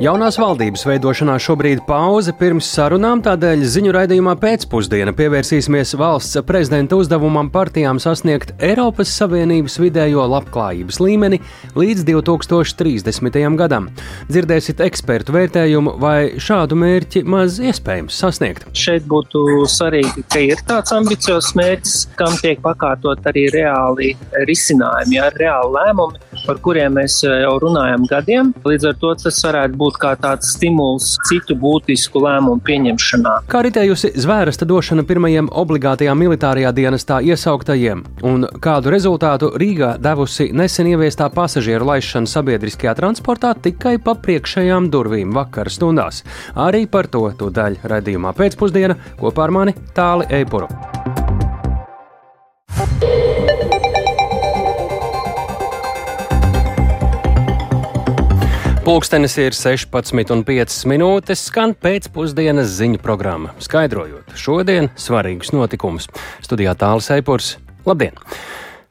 Jaunās valdības veidošanā šobrīd pauze pirms sarunām, tādēļ ziņu raidījumā pēcpusdiena pievērsīsimies valsts prezidenta uzdevumam partijām sasniegt Eiropas Savienības vidējo labklājības līmeni līdz 2030. gadam. Dzirdēsiet ekspertu vērtējumu, vai šādu mērķi maz iespējams sasniegt. Šeit būtu svarīgi, ka ir tāds ambiciozs mērķis, kam tiek pakārtot arī reāli risinājumi, ar reāli lēmumi, par kuriem mēs jau runājam gadiem. Līdz ar to tas varētu būt kā tāds stimuls citu būtisku lēmumu pieņemšanā. Kā ritējusi zvērsta došana pirmajiem obligātajā militārajā dienestā iesauktajiem, un kādu rezultātu Rīgā devusi nesen ieviestā pasažieru laišana sabiedriskajā transportā tikai pa priekšējām durvīm vakar stundās. Arī par to tūdaļ raidījumā pēcpusdiena kopā ar mani Tāli Eipuru. Pūkstens ir 16,5 minūtes, skan pēcpusdienas ziņu programma, skaidrojot šodien svarīgus notikumus. Studijā tālāk Seipurs. Labdien!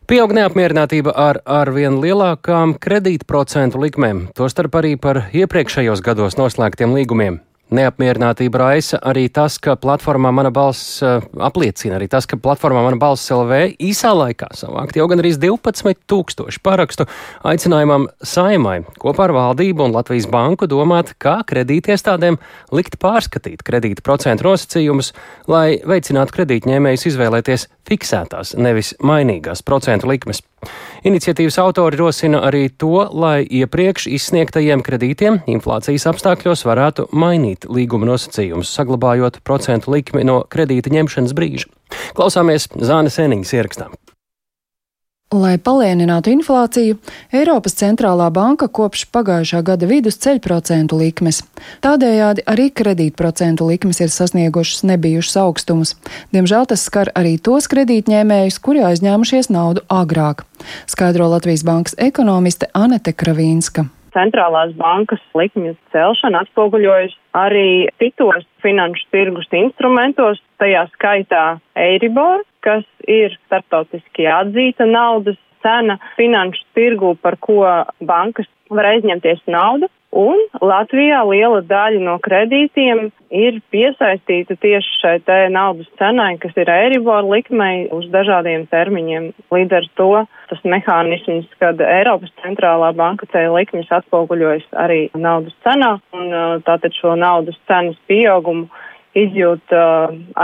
Pieaug neapmierinātība ar arvien lielākām kredītprocentu likmēm, tostarp arī par iepriekšējos gados noslēgtiem līgumiem. Neapmierinātība raisa arī tas, ka platformā mana balss uh, apliecina, arī tas, ka platformā mana balss LV īsā laikā savākt jau gan arī 12 tūkstoši parakstu aicinājumam saimai kopā ar valdību un Latvijas banku domāt, kā kredītiestādēm likt pārskatīt kredīta procentu nosacījumus, lai veicinātu kredītņēmējus izvēlēties fiksētās, nevis mainīgās procentu likmes. Iniciatīvas autori rosina arī to, lai iepriekš izsniegtajiem kredītiem inflācijas apstākļos varētu mainīt līguma nosacījumus, saglabājot procentu likmi no kredīta ņemšanas brīža. Klausāmies Zānes Eniņas ierakstām. Lai palēninātu inflāciju, Eiropas centrālā banka kopš pagājušā gada vidus ceļ procentu likmes. Tādējādi arī kredītprocentu likmes ir sasniegušas nebijušas augstumus. Diemžēl tas skar arī tos kredītņēmējus, kuri aizņēmušies naudu agrāk, skaidro Latvijas bankas ekonomiste Anete Kravīnska. Centrālās bankas likmju celšana atspoguļojas arī citos finanšu tirgus instrumentos, tajā skaitā Eiribor, kas ir starptautiski atzīta naudas cena finanšu tirgu, par ko bankas var aizņemties naudu. Un Latvijā liela daļa no kredītiem ir piesaistīta tieši šai te naudas cenai, kas ir Eiribor likmei uz dažādiem termiņiem. Līdz ar to tas mehānisms, kad Eiropas centrālā banka ceļa likmes atspoguļojas arī naudas cenā, un tātad šo naudas cenas pieaugumu izjūt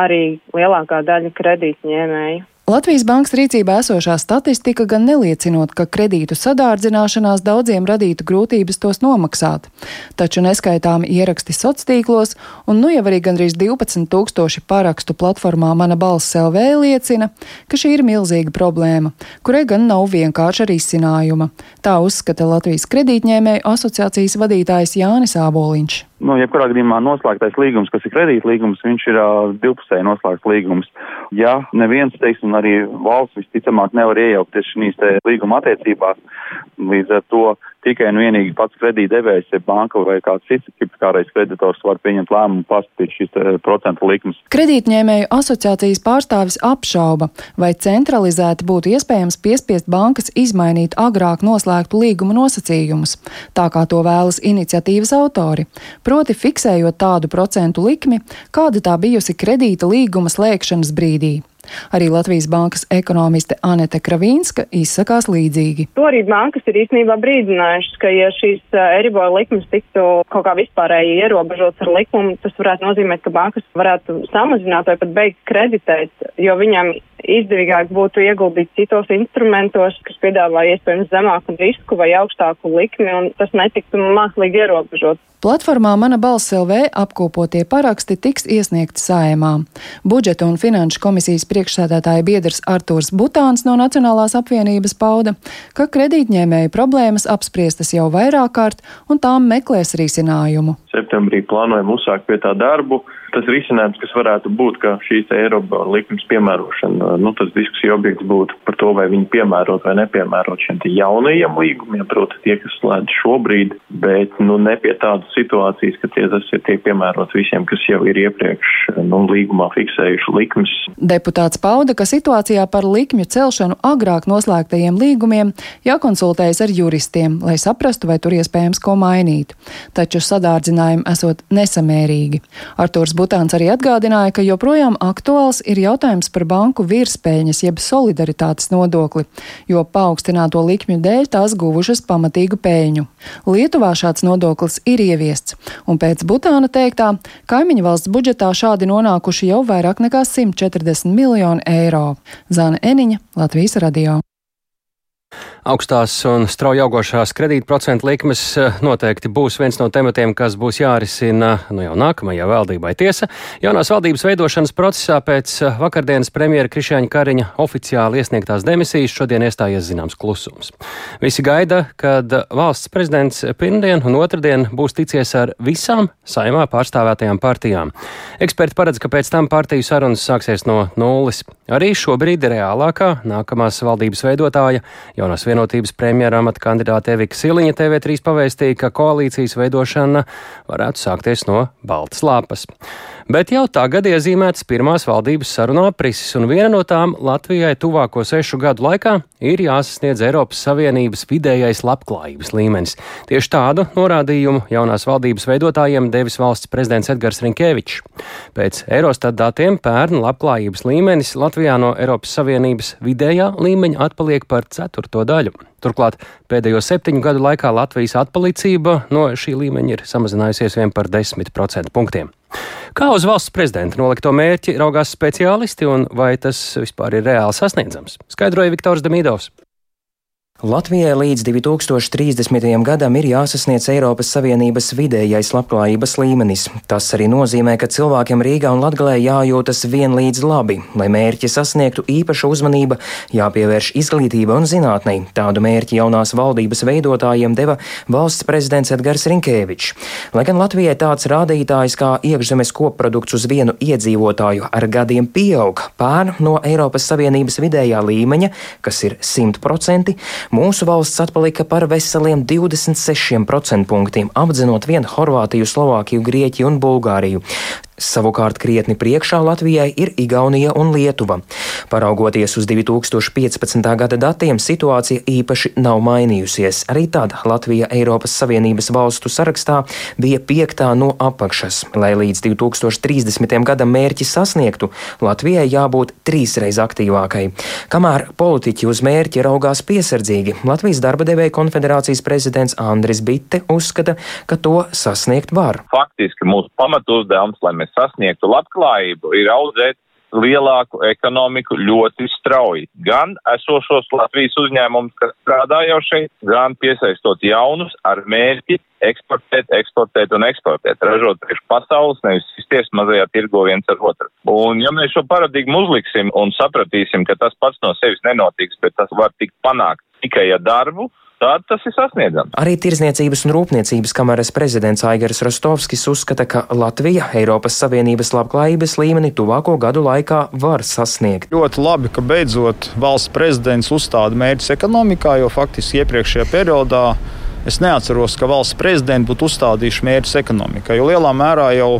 arī lielākā daļa kredītņēmēju. Latvijas bankas rīcībā esošā statistika gan neliecinot, ka kredītu sadārdzināšanās daudziem radītu grūtības tos nomaksāt, taču neskaitāmi ieraksti sociālos tīklos un nu jau arī gandrīz 12 tūkstoši parakstu platformā Mana balss LV liecina, ka šī ir milzīga problēma, kurai gan nav vienkārša risinājuma. Tā uzskata Latvijas kredītņēmēju asociācijas vadītājs Jānis Āboliņš nu, jebkurā gadījumā noslēgtais līgums, kas ir kredītlīgums, viņš ir uh, divpusēji noslēgts līgums. Ja neviens, teiksim, arī valsts visticamāk nevar iejaukties šīs līguma attiecībās, līdz ar to tikai un vienīgi pats kredītdevējs, ja banka vai kāds cits hipotekārais kreditors var pieņemt lēmumu paskatīt šīs procentu likmes. Kredītņēmēju asociācijas pārstāvis apšauba, vai centralizēti būtu iespējams piespiest bankas izmainīt agrāk noslēgtu līguma nosacījumus, tā kā to vēlas iniciatīvas autori, proti fiksējot tādu procentu likmi, kāda tā bijusi kredīta līguma slēgšanas brīdī. Arī Latvijas bankas ekonomiste Anete Kravīnska izsakās līdzīgi. To arī bankas ir īstenībā brīdinājušas, ka ja šīs Eribola likmes tiktu kaut kā vispārēji ierobežots ar likumu, tas varētu nozīmēt, ka bankas varētu samazināt vai pat beigt kreditēt, jo viņām izdevīgāk būtu ieguldīt citos instrumentos, kas piedāvā iespējams zemāku risku vai augstāku likmi, un tas netiktu mākslīgi ierobežot. Platformā Mana balss LV apkopotie paraksti tiks iesniegti saimā. Budžeta un finanšu komisijas priekšsēdētāja biedrs Artūrs Butāns no Nacionālās apvienības pauda, ka kredītņēmēju problēmas apspriestas jau vairāk kārt un tām meklēs risinājumu. Septembrī plānojam uzsākt pie tā darbu tas risinājums, kas varētu būt, ka šīs Eiropas likmes piemērošana, nu, tas diskusija objekts būtu par to, vai viņi piemērot vai nepiemērot šiem jaunajiem līgumiem, proti tie, kas slēdz šobrīd, bet, nu, ne pie tādas situācijas, ka tie tas ir tiek piemērots visiem, kas jau ir iepriekš, nu, līgumā fiksējuši likmes. Deputāts pauda, ka situācijā par likmju celšanu agrāk noslēgtajiem līgumiem jākonsultējas ar juristiem, lai saprastu, vai tur iespējams ko mainīt. Taču sadārdzinājumi esot nesamērīgi. Artūrs Butāns arī atgādināja, ka joprojām aktuāls ir jautājums par banku virspēļņas jeb solidaritātes nodokli, jo paaugstināto likmju dēļ tās guvušas pamatīgu pēļņu. Lietuvā šāds nodoklis ir ieviests, un pēc Butāna teiktā, kaimiņu valsts budžetā šādi nonākuši jau vairāk nekā 140 miljoni eiro. Zana Eniņa, Latvijas radio. Augstās un strauji augošās kredītprocentu likmes eh, noteikti būs viens no tematiem, kas būs jārisina nu jau nākamajā valdībai. Tiesa, jaunās valdības veidošanas procesā pēc eh, vakardienas premjera Krišāņa Kariņa oficiāli iesniegtās demisijas šodien iestājies zināms klusums. Visi gaida, kad valsts prezidents pirmdien un otrdien būs ticies ar visām saimā pārstāvētajām partijām. Eksperti paredz, ka pēc tam partiju sarunas sāksies no nulles. Arī šobrīd reālākā nākamās valdības veidotāja jaunās vienotības vienotības premjera amata kandidāte Evika Siliņa TV3 pavēstīja, ka koalīcijas veidošana varētu sākties no baltas lapas. Bet jau tagad iezīmētas pirmās valdības sarunu aprises, un viena no tām Latvijai tuvāko sešu gadu laikā ir jāsasniedz Eiropas Savienības vidējais labklājības līmenis. Tieši tādu norādījumu jaunās valdības veidotājiem devis valsts prezidents Edgars Rinkēvičs. Pēc Eurostat datiem pērn labklājības līmenis Latvijā no Eiropas Savienības vidējā līmeņa atpaliek par ceturto daļu. Turklāt pēdējo septiņu gadu laikā Latvijas atpalicība no šī līmeņa ir samazinājusies vien par 10% punktiem. Kā uz valsts prezidenta nolikto mērķi raugās speciālisti un vai tas vispār ir reāli sasniedzams? Skaidroja Viktors Damīdovs. Latvijai līdz 2030. gadam ir jāsasniedz Eiropas Savienības vidējais labklājības līmenis. Tas arī nozīmē, ka cilvēkiem Rīgā un Latgalē jājūtas vienlīdz labi. Lai mērķi sasniegtu, īpaša uzmanība jāpievērš izglītība un zinātnei. Tādu mērķi jaunās valdības veidotājiem deva valsts prezidents Edgars Rinkēvičs. Lai gan Latvijai tāds rādītājs kā iekšzemes koprodukts uz vienu iedzīvotāju ar gadiem pieaug, pērn no Eiropas Savienības vidējā līmeņa, kas ir 100%, Mūsu valsts atpalika par veseliem 26 procentpunktiem, apdzinot vien Horvātiju, Slovākiju, Grieķiju un Bulgāriju. Savukārt krietni priekšā Latvijai ir Igaunija un Lietuva. Paraugoties uz 2015. gada datiem, situācija īpaši nav mainījusies. Arī tad Latvija Eiropas Savienības valstu sarakstā bija piektā no apakšas. Lai līdz 2030. gadam mērķi sasniegtu, Latvijai jābūt trīsreiz aktīvākai. Kamēr politiķi uz mērķi raugās piesardzīgi, Latvijas darba devēja konfederācijas prezidents Andris Bitte uzskata, ka to sasniegt var. Faktiski mūsu pamatuzdevums, lai mēs mēs sasniegtu labklājību, ir audzēt lielāku ekonomiku ļoti strauji. Gan esošos Latvijas uzņēmumus, kas strādā jau šeit, gan piesaistot jaunus ar mērķi eksportēt, eksportēt un eksportēt, ražot priekš pasaules, nevis izties mazajā tirgo viens ar otru. Un ja mēs šo paradigmu uzliksim un sapratīsim, ka tas pats no sevis nenotiks, bet tas var tikt panākt tikai ar darbu, tad tas ir sasniedzams. Arī Tirzniecības un Rūpniecības kameras prezidents Aigars Rostovskis uzskata, ka Latvija Eiropas Savienības labklājības līmeni tuvāko gadu laikā var sasniegt. Ļoti labi, ka beidzot valsts prezidents uzstāda mērķus ekonomikā, jo faktiski iepriekšējā periodā es neatceros, ka valsts prezidenti būtu uzstādījuši mērķus ekonomikā, jo lielā mērā jau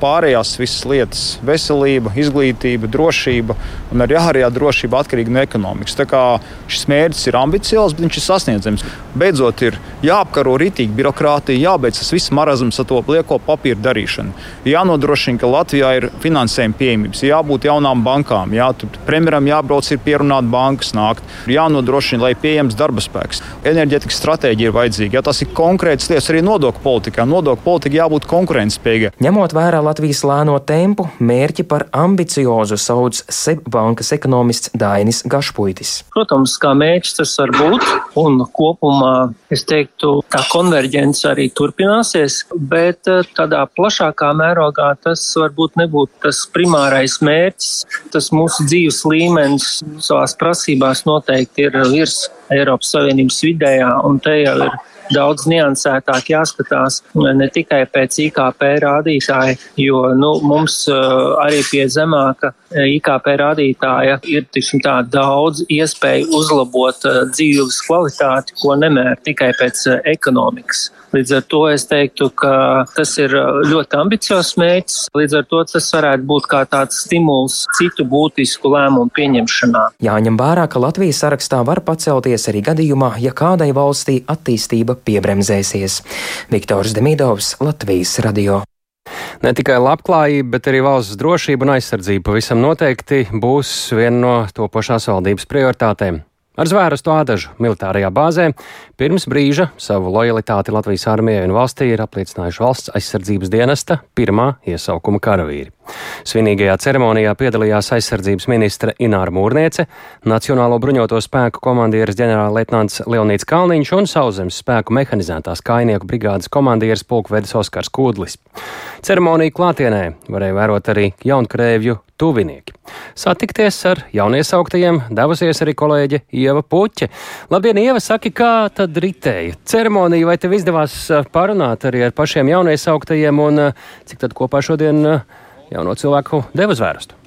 pārējās visas lietas - veselība, izglītība, drošība un arī ārējā drošība atkarīga no ekonomikas. Tā kā šis mērķis ir ambiciozs, bet viņš ir sasniedzams. Beidzot, ir jāapkaro rītīgi birokrātija, jābeidz tas viss marazms ar to lieko papīru darīšanu. Jānodrošina, ka Latvijā ir finansējuma pieejamības, jābūt jaunām bankām, jā, premjeram jābrauc ir pierunāt bankas nākt, jānodrošina, lai pieejams darba spēks. Enerģetikas stratēģija ir vajadzīga, ja tas ir konkrēts lietas arī nodokļu politikā. Nodokļu politika jābūt konkurētspējīgai. Ņemot vērā Latvijas lēno tempu, mērķi par ambiciozu sauc Sebbankas ekonomists Dainis Gašpuitis. Protams, kā mērķis tas var būt, un kopumā es teiktu, tā konverģence arī turpināsies, bet eh, tādā plašākā mērogā tas varbūt nebūtu tas primārais mērķis. Tas mūsu dzīves līmenis savās prasībās noteikti ir virs Eiropas Savienības vidējā, un te jau ir daudz niansētāk jāskatās ne tikai pēc IKP rādītāja, jo nu, mums arī pie zemāka IKP rādītāja ir tiksim, tā, daudz iespēju uzlabot dzīves kvalitāti, ko nemēr tikai pēc ekonomikas. Līdz ar to es teiktu, ka tas ir ļoti ambiciozs mērķis. Līdz ar to tas varētu būt kā tāds stimuls citu būtisku lēmumu pieņemšanā. Jāņem vērā, ka Latvijas sarakstā var pacelties arī gadījumā, ja kādai valstī attīstība piebremzēsies. Viktors Demidovs, Latvijas radio. Ne tikai labklājība, bet arī valsts drošība un aizsardzība pavisam noteikti būs viena no topošās valdības prioritātēm. Ar zvērestu ādažu militārajā bāzē pirms brīža savu lojalitāti Latvijas armijai un valstī ir apliecinājuši valsts aizsardzības dienesta pirmā iesaukuma karavīri. Svinīgajā ceremonijā piedalījās aizsardzības ministra Ināra Mūrniece, Nacionālo bruņoto spēku komandieris ģenerālleitnants Leonīts Kalniņš un Sauzemes spēku mehanizētās kainieku brigādes komandieris pulkvedis Oskars Kūdlis. Ceremoniju klātienē varēja vērot arī jaunkrēvju tuvinieki. Satikties ar jauniesauktajiem devusies arī kolēģe Ieva Puķe. Labdien, Ieva, saki, kā tad ritēja ceremonija, vai tev izdevās parunāt arī ar pašiem jauniesauktajiem un cik tad kopā šodien jauno cilvēku deva zvērstu?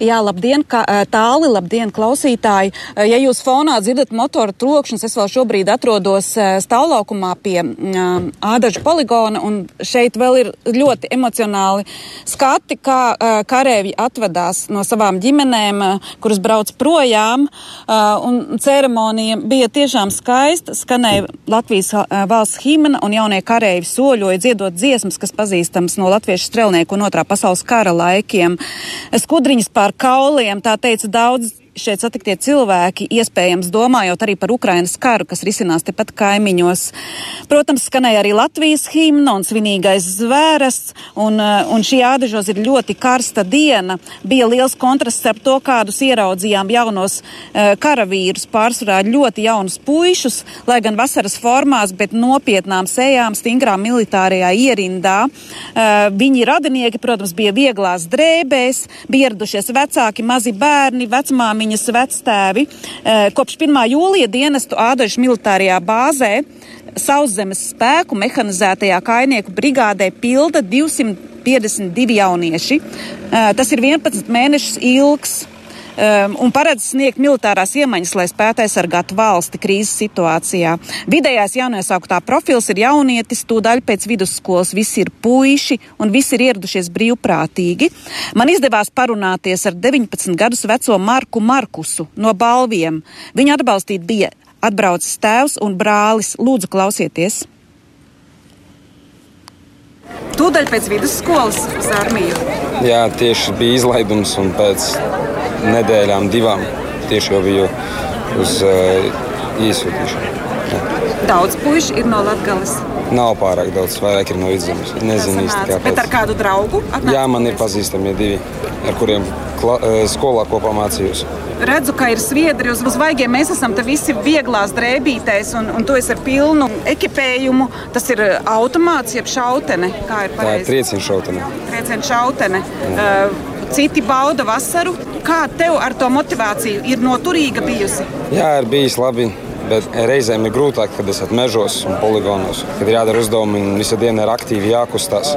Jā, labdien, kā, tāli, labdien, klausītāji. Ja jūs fonā dzirdat motora trokšņus, es vēl šobrīd atrodos stāvlaukumā pie um, ādažu poligona, un šeit vēl ir ļoti emocionāli skati, kā karēvi atvedās no savām ģimenēm, kuras brauc projām, un ceremonija bija tiešām skaista, skanēja Latvijas valsts himna, un jaunie karēvi soļoja dziedot dziesmas, kas pazīstams no latviešu strelnieku un otrā pasaules kara laikiem. Skudriņas pār ar kauliem, tā teica daudz šeit satiktie cilvēki, iespējams, domājot arī par Ukrainas karu, kas risinās tepat kaimiņos. Protams, skanēja arī Latvijas himna un svinīgais zvērests, un, eh, un šī ādažos ir ļoti karsta diena. Bija liels kontrasts ar to, kādus ieraudzījām jaunos uh, karavīrus, pārsvarā ļoti jaunus puišus, lai gan vasaras formās, bet nopietnām sejām, stingrā militārajā ierindā. Uh, viņi radinieki, protams, bija vieglās drēbēs, bija ieradušies vecāki, mazi bērni, vecmāmiņi viņas vectēvi eh, kopš 1. jūlija dienestu Ādažu militārajā bāzē sauszemes spēku mehanizētajā kainieku brigādē pilda 252 jaunieši. Eh, tas ir 11 mēnešus ilgs um, un paredz sniegt militārās iemaņas, lai spētu aizsargāt valsti krīzes situācijā. Vidējais jauniesauktā profils ir jaunietis, tūdaļ pēc vidusskolas visi ir puiši un visi ir ieradušies brīvprātīgi. Man izdevās parunāties ar 19 gadus veco Marku Markusu no Balviem. Viņa atbalstīt bija atbraucis tēvs un brālis. Lūdzu, klausieties! Tūdaļ pēc vidusskolas uz armiju. Jā, tieši bija izlaidums, un pēc nedēļām, divām tieši jau biju uz uh, īsūtīšanu. Jā. Daudz puikas ir no Latvijas. Nav pārāk daudz, vairāk ir no vidzemes. Nezinu īsti kāpēc. Bet ar kādu draugu? Atnāc? Jā, man ir pazīstami divi, ar kuriem kla, uh, skolā kopā mācījos redzu, ka ir sviedri uz, vaigiem. Mēs esam te visi vieglās drēbītēs, un, un tu esi ar pilnu ekipējumu. Tas ir automāts, jeb šautene. Kā ir pareizi? Tā ir trieciena šautene. Trieciena šautene. Uh, citi bauda vasaru. Kā tev ar to motivāciju ir noturīga bijusi? Jā, ir bijis labi. Bet reizēm ir grūtāk, kad esat mežos un poligonos, kad ir jādara uzdevumi un visu dienu ir aktīvi jākustās.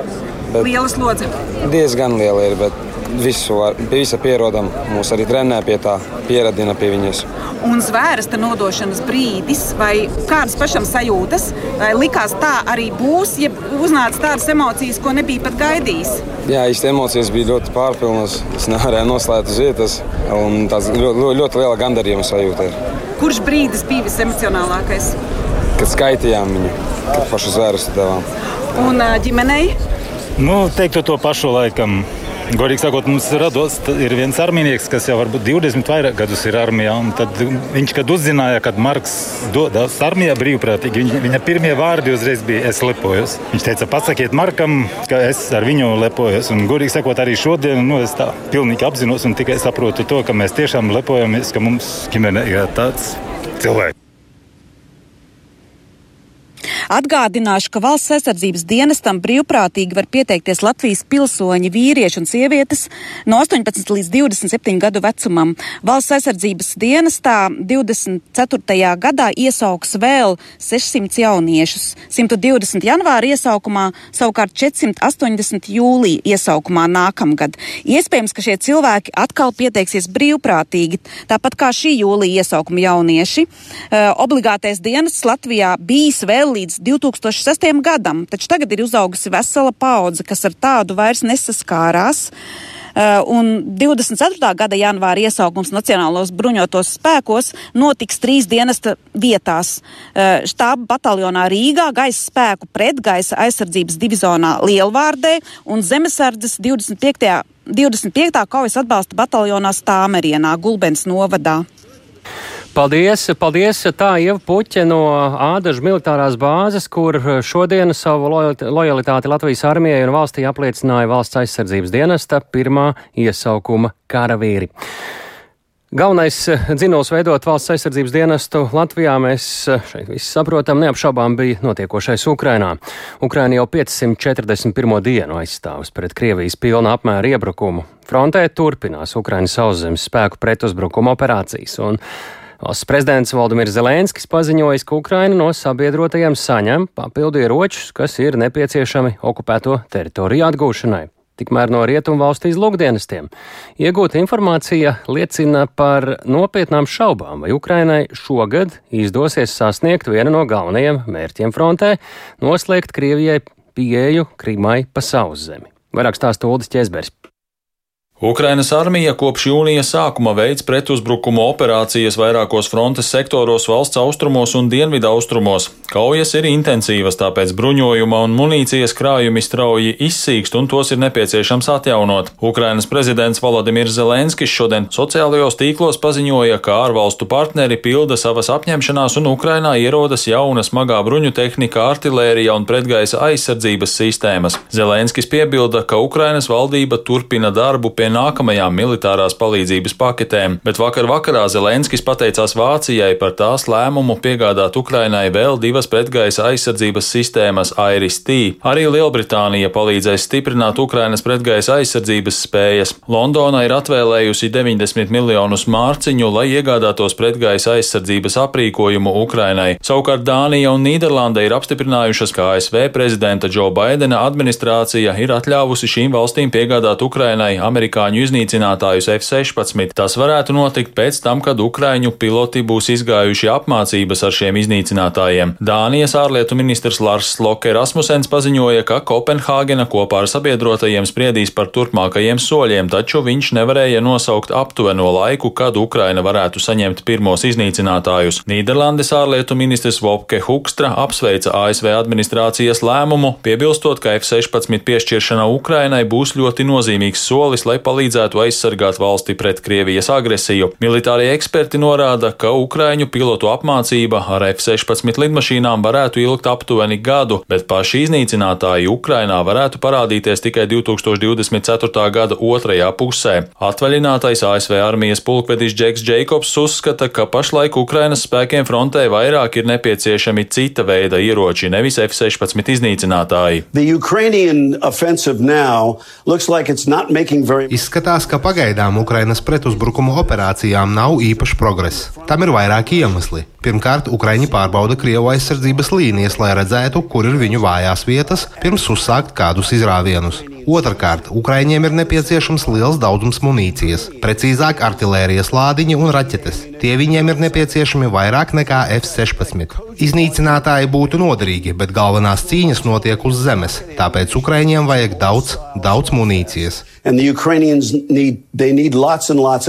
Bet liela slodze. Diezgan liela ir, bet visu var, pie visa pierodam. Mūs arī trenē pie tā, pieradina pie viņas. Un zvērsta nodošanas brīdis, vai kādas pašam sajūtas, vai likās tā arī būs, ja uznāca tādas emocijas, ko nebija pat gaidījis? Jā, īsti emocijas bija ļoti pārpilnas. Es nevarēju noslēgt uz vietas, un tas ļoti, ļoti liela gandarījuma sajūta. Ir. Kurš brīdis bija visemocionālākais? Kad skaitījām viņu, kad pašu zvērstu devām. Un ģimenei? Nu, teiktu to pašu laikam. Godīgi sakot, mums rados, ir viens armijnieks, kas jau varbūt 20 vairāk gadus ir armijā. Tad viņš, kad uzzināja, ka Marks dodas armijā brīvprātīgi, viņa, viņa pirmie vārdi uzreiz bija: Es lepojos. Viņš teica, pasakiet Markam, ka es ar viņu lepojos. Un, godīgi sakot, arī šodien nu, es tā pilnīgi apzinos un tikai saprotu to, ka mēs tiešām lepojamies, ka mums ģimenē ir tāds cilvēks. Atgādināšu, ka valsts aizsardzības dienestam brīvprātīgi var pieteikties Latvijas pilsoņi, vīrieši un sievietes no 18 līdz 27 gadu vecumam. Valsts aizsardzības dienestā 24. gadā iesauks vēl 600 jauniešus, 120 janvāra iesaukumā, savukārt 480 jūlija iesaukumā nākamgad. Iespējams, ka šie cilvēki atkal pieteiksies brīvprātīgi, tāpat kā šī jūlija iesaukuma jaunieši. Uh, obligātais dienests Latvijā bijis vēl līdz 2006. gadam, taču tagad ir uzaugusi vesela paudze, kas ar tādu vairs nesaskārās. Uh, un 24. gada janvāra iesaukums Nacionālos bruņotos spēkos notiks trīs dienesta vietās uh, - štāba bataljonā Rīgā, gaisa spēku pretgaisa aizsardzības divizionā Lielvārdē un zemesardzes 25. 25. kaujas atbalsta bataljonā Stāmerienā, Gulbens novadā. Paldies, paldies. Tā Ieva Puķe no Ādažu militārās bāzes, kur šodien savu lojalitāti Latvijas armijai un valstī apliecināja valsts aizsardzības dienesta pirmā iesaukuma karavīri. Galvenais dzinuls veidot valsts aizsardzības dienestu Latvijā mēs šeit visi saprotam neapšaubām bija notiekošais Ukrainā. Ukraina jau 541. dienu aizstāvus pret Krievijas pilna apmēra iebrukumu. Frontē turpinās Ukrainas sauszemes spēku pretuzbrukuma operācijas. Un Valsts prezidents Valdemirs Zelenskis paziņojis, ka Ukraina no sabiedrotajiem saņem papildu ieročus, kas ir nepieciešami okupēto teritoriju atgūšanai. Tikmēr no rietumu valstu izlūkdienestiem iegūta informācija liecina par nopietnām šaubām, vai Ukrainai šogad izdosies sasniegt vienu no galvenajiem mērķiem frontē - noslēgt Krievijai pieeju Krimai pa sauszemi. Vairāk stāsta Uldis Česbergs. Ukrainas armija kopš jūnija sākuma veids pretuzbrukumu operācijas vairākos frontes sektoros valsts austrumos un dienvidu austrumos. Kaujas ir intensīvas, tāpēc bruņojuma un munīcijas krājumi strauji izsīkst un tos ir nepieciešams atjaunot. Ukrainas prezidents Volodimirs Zelenskis šodien sociālajos tīklos paziņoja, ka ārvalstu partneri pilda savas apņemšanās un Ukrainā ierodas jauna smagā bruņu tehnika, artilērija un pretgaisa aizsardzības sistēmas. Zelenskis piebilda, ka Ukrainas valdība turpina darbu pie nākamajām militārās palīdzības paketēm, bet vakar vakarā Zelenskis pateicās Vācijai par tās lēmumu piegādāt Ukrainai vēl divas pretgaisa aizsardzības sistēmas IRIS-T. Arī Lielbritānija palīdzēs stiprināt Ukrainas pretgaisa aizsardzības spējas. Londona ir atvēlējusi 90 miljonus mārciņu, lai iegādātos pretgaisa aizsardzības aprīkojumu Ukrainai. Savukārt Dānija un Nīderlanda ir apstiprinājušas, ka ASV prezidenta Džo Baidena administrācija ir atļāvusi šīm valstīm piegādāt Ukrainai amerikāņu amerikāņu iznīcinātājus F-16. Tas varētu notikt pēc tam, kad ukraiņu piloti būs izgājuši apmācības ar šiem iznīcinātājiem. Dānijas ārlietu ministrs Lars Sloke Rasmussens paziņoja, ka Kopenhāgena kopā ar sabiedrotajiem spriedīs par turpmākajiem soļiem, taču viņš nevarēja nosaukt aptuveno laiku, kad Ukraina varētu saņemt pirmos iznīcinātājus. Nīderlandes ārlietu ministrs Vopke Hukstra apsveica ASV administrācijas lēmumu, piebilstot, ka F-16 piešķiršana Ukrainai būs ļoti nozīmīgs solis, lai palīdzētu aizsargāt valsti pret Krievijas agresiju. Militārie eksperti norāda, ka Ukraiņu pilotu apmācība ar F-16 lidmašīnām varētu ilgt aptuveni gadu, bet paši iznīcinātāji Ukrainā varētu parādīties tikai 2024. gada otrajā pusē. Atvaļinātais ASV armijas pulkvedis Džeks Jacobs uzskata, ka pašlaik Ukrainas spēkiem frontē vairāk ir nepieciešami cita veida ieroči, nevis F-16 iznīcinātāji. Izskatās, ka pagaidām Ukrainas pretuzbrukuma operācijām nav īpaši progress. Tam ir vairāki iemesli. Pirmkārt, Ukraiņi pārbauda Krievu aizsardzības līnijas, lai redzētu, kur ir viņu vājās vietas, pirms uzsākt kādus izrāvienus. Otrakārt, Ukraiņiem ir nepieciešams liels daudzums munīcijas, precīzāk, artērijas lādiņi un raķetes. Tie viņiem ir nepieciešami vairāk nekā F-16. Iznīcinātāji būtu noderīgi, bet galvenās cīņas notiek uz zemes, tāpēc Ukraiņiem vajag daudz, daudz munīcijas. Need, lots lots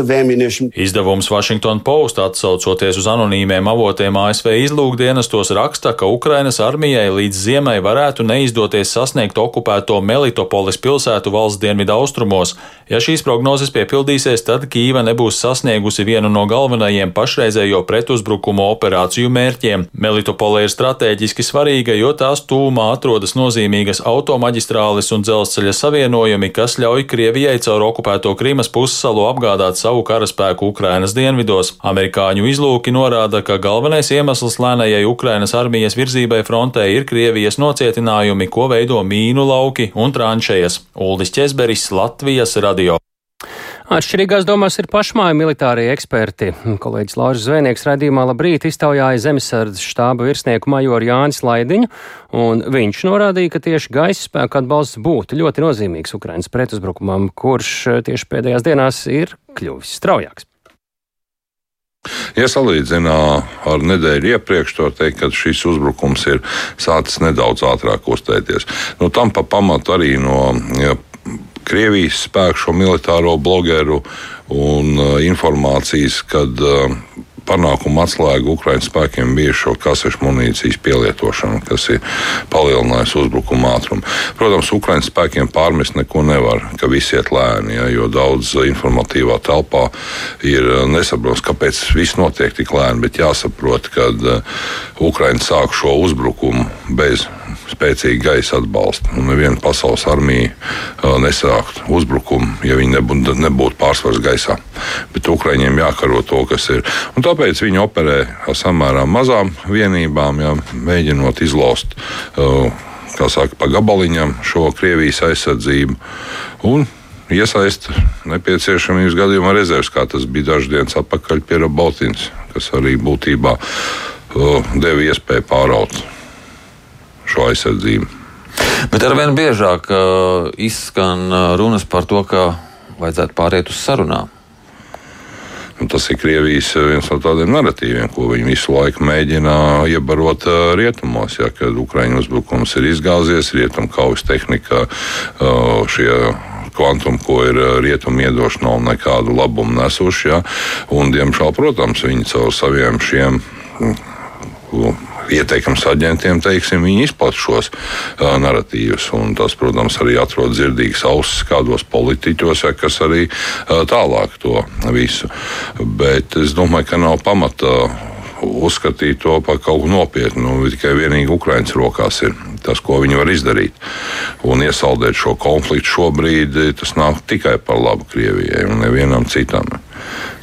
Izdevums Washington Post atsaucoties uz anonīmiem avotiem ASV izlūkdienestos raksta, ka Ukrainas armijai līdz ziemai varētu neizdoties sasniegt okupēto Melitopolis pilsētu valsts dienvidu austrumos. Ja šīs prognozes piepildīsies, tad Kīva nebūs sasniegusi vienu no galvenajiem pašreizējo pretuzbrukumu operāciju mērķiem. Melitopole ir strateģiski svarīga, jo tās tūmā atrodas nozīmīgas automaģistrāles un dzelzceļa savienojumi, kas ļauj Krievijai caur okupēto Krīmas pussalu apgādāt savu karaspēku Ukrainas dienvidos. Amerikāņu izlūki norāda, ka galvenais iemesls lēnējai Ukrainas armijas virzībai frontē ir Krievijas nocietinājumi, ko veido mīnu lauki un tranšējas. Uldis Česberis, Latvijas radio. Atšķirīgās domās ir pašmāju militārie eksperti. Kolēģis Lauris Zvēnieks raidījumā labrīt iztaujāja zemesardzes štāba virsnieku majoru Jānis Laidiņu, un viņš norādīja, ka tieši gaisa spēku atbalsts būtu ļoti nozīmīgs Ukrainas pretuzbrukumam, kurš tieši pēdējās dienās ir kļuvis straujāks. Ja salīdzinā ar nedēļu iepriekš, to teikt, ka šis uzbrukums ir sācis nedaudz ātrāk uztēties. Nu, tam pa pamatu arī no ja, Krievijas spēku, šo militāro blogeru un uh, informācijas, kad uh, panākuma atslēga Ukraiņas spēkiem bija šo kasešu munīcijas pielietošana, kas ir palielinājusi uzbrukuma ātrumu. Protams, Ukraiņas spēkiem pārmest neko nevar, ka viss iet lēni, ja, jo daudz informatīvā telpā ir uh, nesaprotams, kāpēc viss notiek tik lēni, bet jāsaprot, ka uh, Ukraiņa sāk šo uzbrukumu bez spēcīgu gaisa atbalstu. Un neviena pasaules armija uh, nesāktu uzbrukumu, ja viņi nebūtu, nebūtu pārsvars gaisā. Bet Ukraiņiem jākaro to, kas ir. Un tāpēc viņi operē ar samērā mazām vienībām, jā, mēģinot izlaust. Uh, kā saka, pa gabaliņam šo Krievijas aizsardzību. Un iesaista nepieciešamības gadījumā rezerves, kā tas bija dažas dienas atpakaļ pie Robotinas, kas arī būtībā uh, deva iespēju pāraut šo aizsardzību. Bet arvien biežāk uh, izskan uh, runas par to, ka vajadzētu pāriet uz sarunām. Un tas ir Krievijas uh, viens no tādiem narratīviem, ko viņi visu laiku mēģina iebarot uh, rietumos. Ja, kad Ukraiņu uzbrukums ir izgāzies, rietumu kaujas tehnika, šie kvantumu, ko ir rietumu iedoši, nav nekādu labumu nesuši. Ja, un, diemžēl, protams, viņi caur saviem šiem ieteikums aģentiem, teiksim, viņi izplatīja šos uh, narratīvus. Tas, protams, arī atrod dzirdīgas ausis kādos politiķos, ja, kas arī uh, tālāk to visu. Bet es domāju, ka nav pamata uzskatīt to par kaut ko nopietnu. Nu, tikai vienīgi Ukraiņas rokās ir tas, ko viņi var izdarīt. Un iesaldēt šo konfliktu šobrīd tas nāk tikai par labu Krievijai un nevienam citam.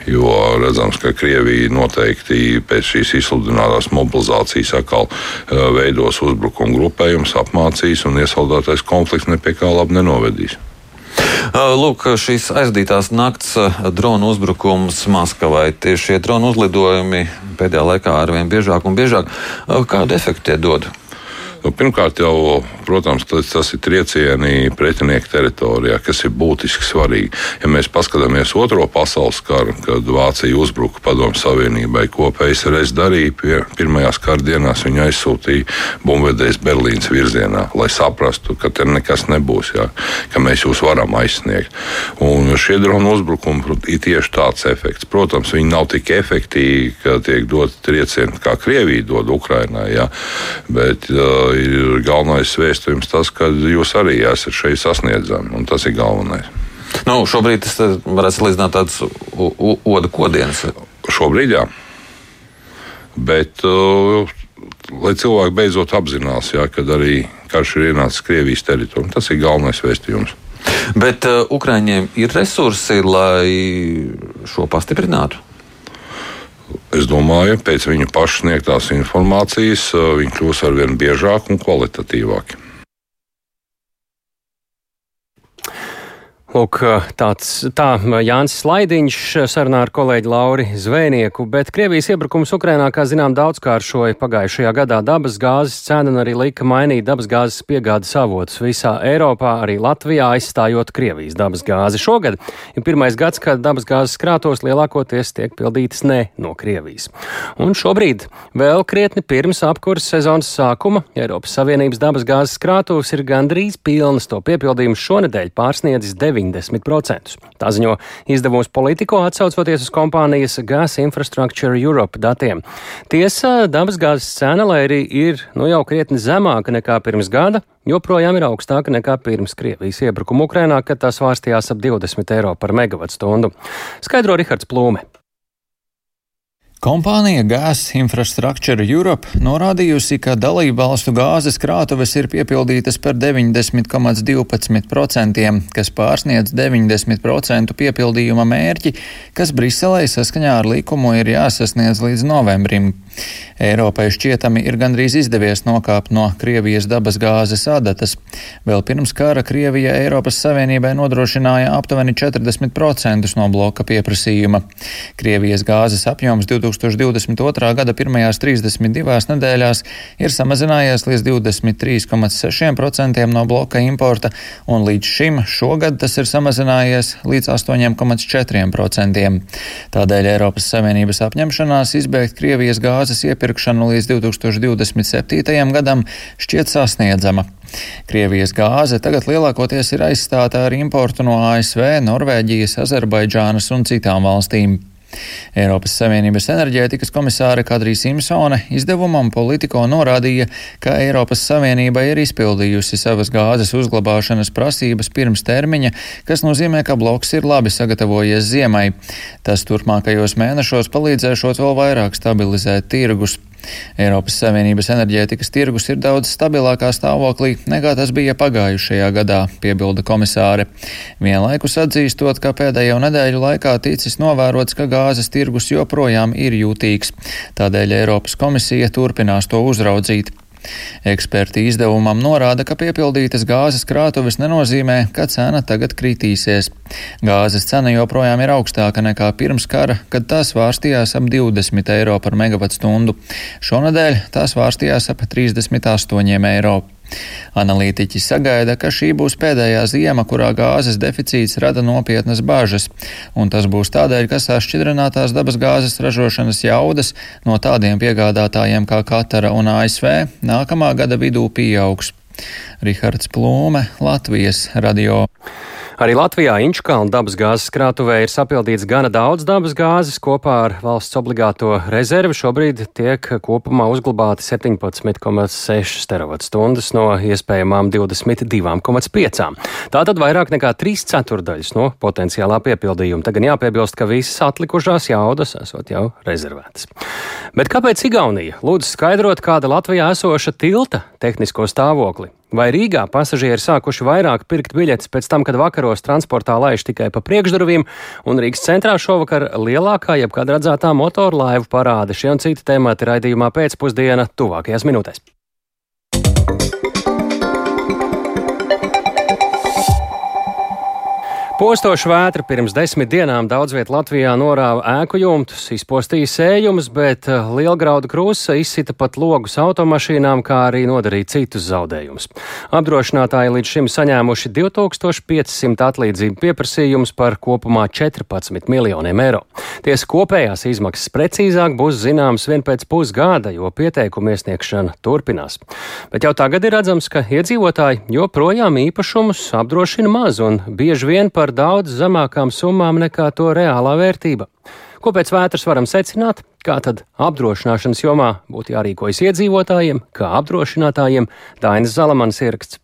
Jo redzams, ka Krievija noteikti pēc šīs izsludinātās mobilizācijas atkal veidos uzbrukumu grupējumus, apmācīs un iesaldētais konflikts nepie kā labi nenovedīs. Lūk, šīs aizdītās nakts drona uzbrukums Maskavai. Tieši šie drona uzlidojumi pēdējā laikā arvien biežāk un biežāk. Kādu efektu tie dod? Nu, pirmkārt, jau, protams, tas, tas ir triecieni pretinieka teritorijā, kas ir būtiski svarīgi. Ja mēs paskatāmies otro pasaules karu, kad Vācija uzbruka Padomu Savienībai, ko PSRS darīja, pie pirmajās kara dienās viņa aizsūtīja bumbvedējs Berlīnas virzienā, lai saprastu, ka te nekas nebūs, jā, ka mēs jūs varam aizsniegt. Un šie dronu uzbrukumi ir tieši tāds efekts. Protams, viņi nav tik efektīvi, ka tiek dot triecieni, kā Krievija dod Ukrainai, jā, bet uh, ir galvenais vēstījums tas, ka jūs arī esat šeit sasniedzami, un tas ir galvenais. Nu, šobrīd tas varētu salīdzināt tāds oda kodienas. Šobrīd jā. Bet, uh, lai cilvēki beidzot apzinās, jā, kad arī karš ir ienācis Krievijas teritorijā, tas ir galvenais vēstījums. Bet uh, Ukraiņiem ir resursi, lai šo pastiprinātu? Es domāju, pēc viņa paša sniegtās informācijas viņi kļūs ar vien biežāk un kvalitatīvāk. Lūk, tāds tā Jānis Slaidiņš sarunā ar kolēģi Lauri Zvēnieku, bet Krievijas iebrukums Ukrainā, kā zinām, daudzkāršoja pagājušajā gadā dabas gāzes cenu un arī lika mainīt dabas gāzes piegādes avotus visā Eiropā, arī Latvijā aizstājot Krievijas dabas gāzi. Šogad ir pirmais gads, kad dabas gāzes krātos lielākoties tiek pildītas ne no Krievijas. Un šobrīd, vēl krietni pirms apkurses sezonas sākuma, Eiropas Savienības dabas gāzes krātuvs ir gandrīz pilnas, to piepildījums šonedēļ pārsniedzis 9. 90%. Tā ziņo izdevums politiko atsaucoties uz kompānijas Gas Infrastructure Europe datiem. Tiesa, dabasgāzes cena, lai arī ir nu, jau krietni zemāka nekā pirms gada, joprojām ir augstāka nekā pirms Krievijas iebrukuma Ukrainā, kad tās svārstījās ap 20 eiro par megawatu stundu. Skaidro Rihards Plūme. Kompānija Gas Infrastructure Europe norādījusi, ka dalību valstu gāzes krātuves ir piepildītas par 90,12%, kas pārsniedz 90% piepildījuma mērķi, kas Briselē saskaņā ar likumu ir jāsasniedz līdz novembrim. Eiropai šķietami ir gandrīz izdevies nokāpt no Krievijas dabas gāzes adatas. Vēl pirms kara Krievija Eiropas Savienībai nodrošināja aptuveni 40% no bloka pieprasījuma. Krievijas gāzes apjoms 2022. gada pirmajās 32 nedēļās ir samazinājies līdz 23,6% no bloka importa, un līdz šim šogad tas ir samazinājies līdz 8,4%. Tādēļ Eiropas Savienības apņemšanās izbeigt Krievijas gāzes iepirkšanu līdz 2027. gadam šķiet sasniedzama. Krievijas gāze tagad lielākoties ir aizstāta ar importu no ASV, Norvēģijas, Azerbaidžānas un citām valstīm. Eiropas Savienības enerģētikas komisāre Kadrija Simpsone izdevumam Politico norādīja, ka Eiropas Savienība ir izpildījusi savas gāzes uzglabāšanas prasības pirms termiņa, kas nozīmē, ka bloks ir labi sagatavojies ziemai. Tas turpmākajos mēnešos palīdzēšot vēl vairāk stabilizēt tirgus. Eiropas Savienības enerģētikas tirgus ir daudz stabilākā stāvoklī nekā tas bija pagājušajā gadā, piebilda komisāre. Vienlaikus atzīstot, ka pēdējo nedēļu laikā ticis novērots, ka gāzes tirgus joprojām ir jūtīgs. Tādēļ Eiropas komisija turpinās to uzraudzīt. Eksperti izdevumam norāda, ka piepildītas gāzes krātuves nenozīmē, ka cena tagad kritīsies. Gāzes cena joprojām ir augstāka nekā pirms kara, kad tās vārstījās ap 20 eiro par megavatstundu. Šonadēļ tās vārstījās ap 38 eiro. Analītiķi sagaida, ka šī būs pēdējā ziema, kurā gāzes deficīts rada nopietnas bažas, un tas būs tādēļ, ka sašķidrinātās dabas gāzes ražošanas jaudas no tādiem piegādātājiem kā Katara un ASV nākamā gada vidū pieaugs. Rihards Plūme, Latvijas radio. Arī Latvijā Inčukalna dabas gāzes krātuvē ir sapildīts gana daudz dabas gāzes. Kopā ar valsts obligāto rezervi šobrīd tiek kopumā uzglabāti 17,6 terawatstundas no iespējamām 22,5. Tātad vairāk nekā 3 ceturdaļas no potenciālā piepildījuma. Tagad jāpiebilst, ka visas atlikušās jaudas esot jau rezervētas. Bet kāpēc Igaunija? Lūdzu skaidrot, kāda Latvijā esoša tilta tehnisko stāvokli. Vai Rīgā pasažieri sākuši vairāk pirkt biļetes pēc tam, kad vakaros transportā laiž tikai pa priekšdurvīm, un Rīgas centrā šovakar lielākā jebkad redzētā motorlaivu parāde? Šie un citi temati raidījumā pēcpusdiena tuvākajās minūtēs. Postoša vētra pirms desmit dienām daudz vietā Latvijā norāva ēku jumtus, izpostīja sējumus, bet eh, lielgraudu krusta izsita pat logus automašīnām, kā arī nodarīja citus zaudējumus. Apdrošinātāji līdz šim saņēmuši 2500 atlīdzību pieprasījumus par kopumā 14 miljoniem eiro. Tiesa kopējās izmaksas precīzāk būs zināmas vien pēc pusgada, jo pieteikumu iesniegšana turpinās. Bet jau tagad ir redzams, ka iedzīvotāji joprojām īpašumus apdrošina maz un bieži vien par par daudz zemākām summām nekā to reālā vērtība. Ko pēc vētras varam secināt? Kā tad apdrošināšanas jomā būtu jārīkojas iedzīvotājiem, kā apdrošinātājiem? Dainis Zalamans ieraksts.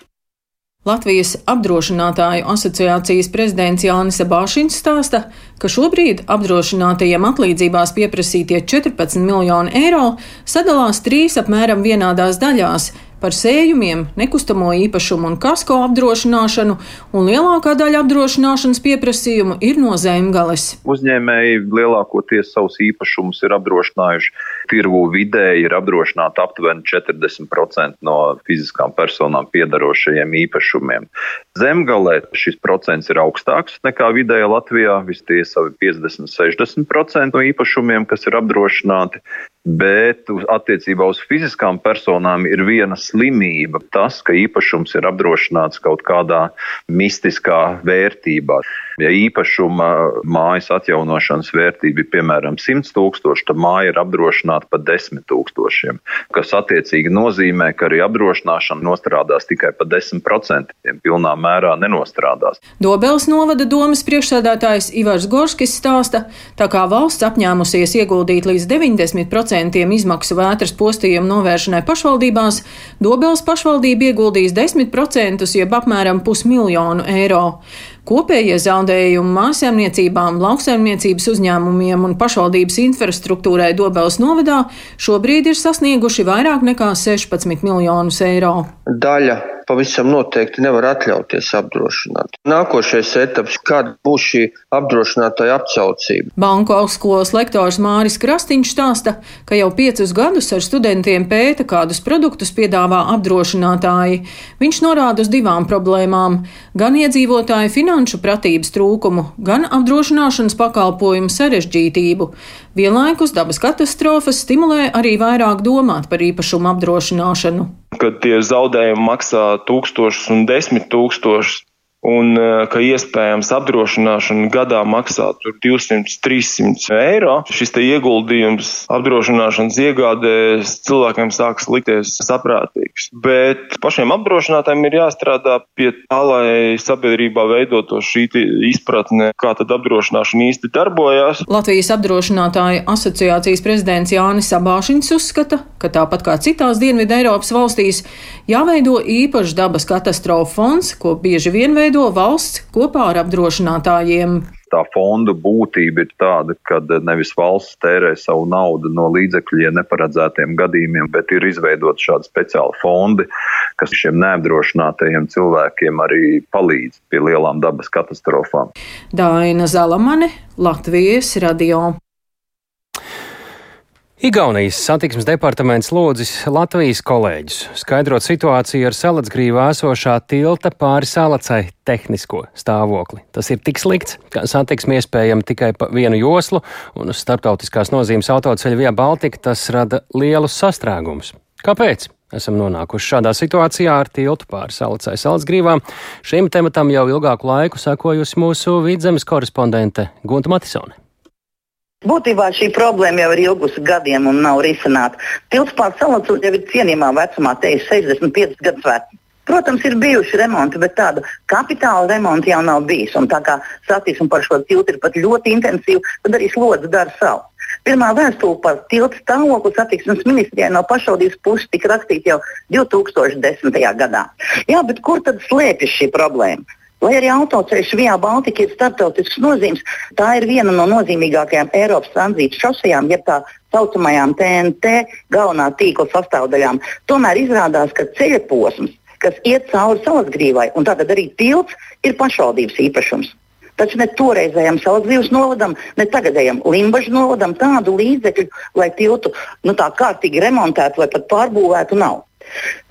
Latvijas apdrošinātāju asociācijas prezidents Jānis Bāšins stāsta, ka šobrīd apdrošinātajiem atlīdzībās pieprasītie 14 miljoni eiro sadalās trīs apmēram vienādās daļās par sējumiem, nekustamo īpašumu un kasko apdrošināšanu, un lielākā daļa apdrošināšanas pieprasījumu ir no zemgales. Uzņēmēji lielākoties savus īpašumus ir apdrošinājuši. Tirgu vidēji ir apdrošināta aptuveni 40% no fiziskām personām piedarošajiem īpašumiem. Zemgalē šis procents ir augstāks nekā vidēji Latvijā, visties 50-60% no īpašumiem, kas ir apdrošināti bet attiecībā uz fiziskām personām ir viena slimība. Tas, ka īpašums ir apdrošināts kaut kādā mistiskā vērtībā. Ja īpašuma mājas atjaunošanas vērtība ir piemēram 100 tūkstoši, tad māja ir apdrošināta par 10 tūkstošiem, kas attiecīgi nozīmē, ka arī apdrošināšana nostrādās tikai par 10%, pilnā mērā nenostrādās. Dobels novada domas priekšsēdētājs Ivars Gorskis stāsta, tā kā valsts apņēmusies ieguldīt līdz 90% 10% izmaksu vētras postījumu novēršanai pašvaldībās, Dobels pašvaldība ieguldīs 10%, jeb apmēram pusmiljonu eiro. Kopējie zaudējumi mājsaimniecībām, lauksaimniecības uzņēmumiem un pašvaldības infrastruktūrai Dobelas novadā šobrīd ir sasnieguši vairāk nekā 16 miljonus eiro. Daļa pavisam noteikti nevar atļauties apdrošināt. Nākošais etaps, kāda būs šī apdrošinātāja apcaucība. Banku augstskolas lektors Māris Krastīņš stāsta, ka jau piecus gadus ar studentiem pēta, kādus produktus piedāvā apdrošinātāji. Viņš norāda uz divām problēmām - gan iedzīvotāju finanšu pratības trūkumu, gan apdrošināšanas pakalpojumu sarežģītību. Vienlaikus dabas katastrofas stimulē arī vairāk domāt par īpašumu apdrošināšanu kad tie zaudējumi maksā tūkstošus un desmit tūkstošus un eh, ka iespējams apdrošināšana gadā maksā 200-300 eiro. Šis ieguldījums apdrošināšanas iegādēs cilvēkiem sāks likties saprātīgs. Bet pašiem apdrošinātājiem ir jāstrādā pie tā, lai sabiedrībā veidotos šī izpratne, kā tad apdrošināšana īsti darbojas. Latvijas apdrošinātāju asociācijas prezidents Jānis Sabāšiņš uzskata, ka tāpat kā citās Dienvidu Eiropas valstīs, jāveido īpašs dabas katastrofu fonds, ko bieži vien veido veido valsts kopā ar apdrošinātājiem. Tā fonda būtība ir tāda, ka nevis valsts tērē savu naudu no līdzekļiem neparedzētiem gadījumiem, bet ir izveidot šādi speciāli fondi, kas šiem neapdrošinātajiem cilvēkiem arī palīdz pie lielām dabas katastrofām. Daina Zalamane, Latvijas radio. Igaunijas satiksmes departaments lūdzis Latvijas kolēģus skaidrot situāciju ar salacgrīvā esošā tilta pāri salacai tehnisko stāvokli. Tas ir tik slikts, ka satiksme iespējama tikai pa vienu joslu, un uz starptautiskās nozīmes autoceļa Via Baltica tas rada lielus sastrēgumus. Kāpēc? Esam nonākuši šādā situācijā ar tiltu pāri salacai salacgrīvām. Šim tematam jau ilgāku laiku sekojusi mūsu vidzemes korespondente Gunta Matisone. Būtībā šī problēma jau ir ilgusi gadiem un nav risināta. Tilts pār salatu jau ir cienījumā vecumā, te ir 65 gadus vecs. Protams, ir bijuši remonti, bet tāda kapitāla remonta jau nav bijis. Un tā kā satiksme par šo tiltu ir pat ļoti intensīva, tad arī slodze dara savu. Pirmā vēstule par tiltu stāvokli satiksmes ministrijai no pašvaldības puses tika rakstīta jau 2010. gadā. Jā, bet kur tad slēpjas šī problēma? Lai arī autoceļš Vijā Baltika ir starptautisks nozīmes, tā ir viena no nozīmīgākajām Eiropas tranzīta šosejām, jeb tā saucamajām TNT galvenā tīkla sastāvdaļām. Tomēr izrādās, ka ceļa posms, kas iet cauri salas grīvai, un tātad arī tilts, ir pašvaldības īpašums. Taču ne toreizējam Salacgrības novadam, ne tagadējam Limbaģa novadam tādu līdzekļu, lai tiltu nu, tā kārtīgi remontētu vai pat pārbūvētu, nav.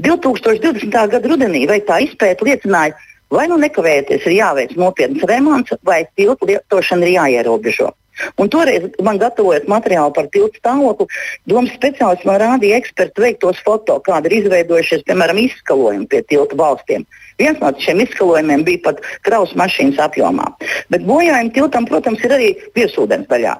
2020. gada rudenī veiktā izpēta liecināja, Vai nu nekavējoties ir jāveic nopietns remonts, vai tiltu lietošana ir jāierobežo. Un toreiz man gatavojot materiālu par tiltu stāvokli, domas speciālists man rādīja ekspertu veiktos foto, kāda ir izveidojušies, piemēram, izskalojumi pie tiltu valstiem. Viens no šiem izskalojumiem bija pat kraus mašīnas apjomā. Bet bojājumi tiltam, protams, ir arī virsūdens daļā.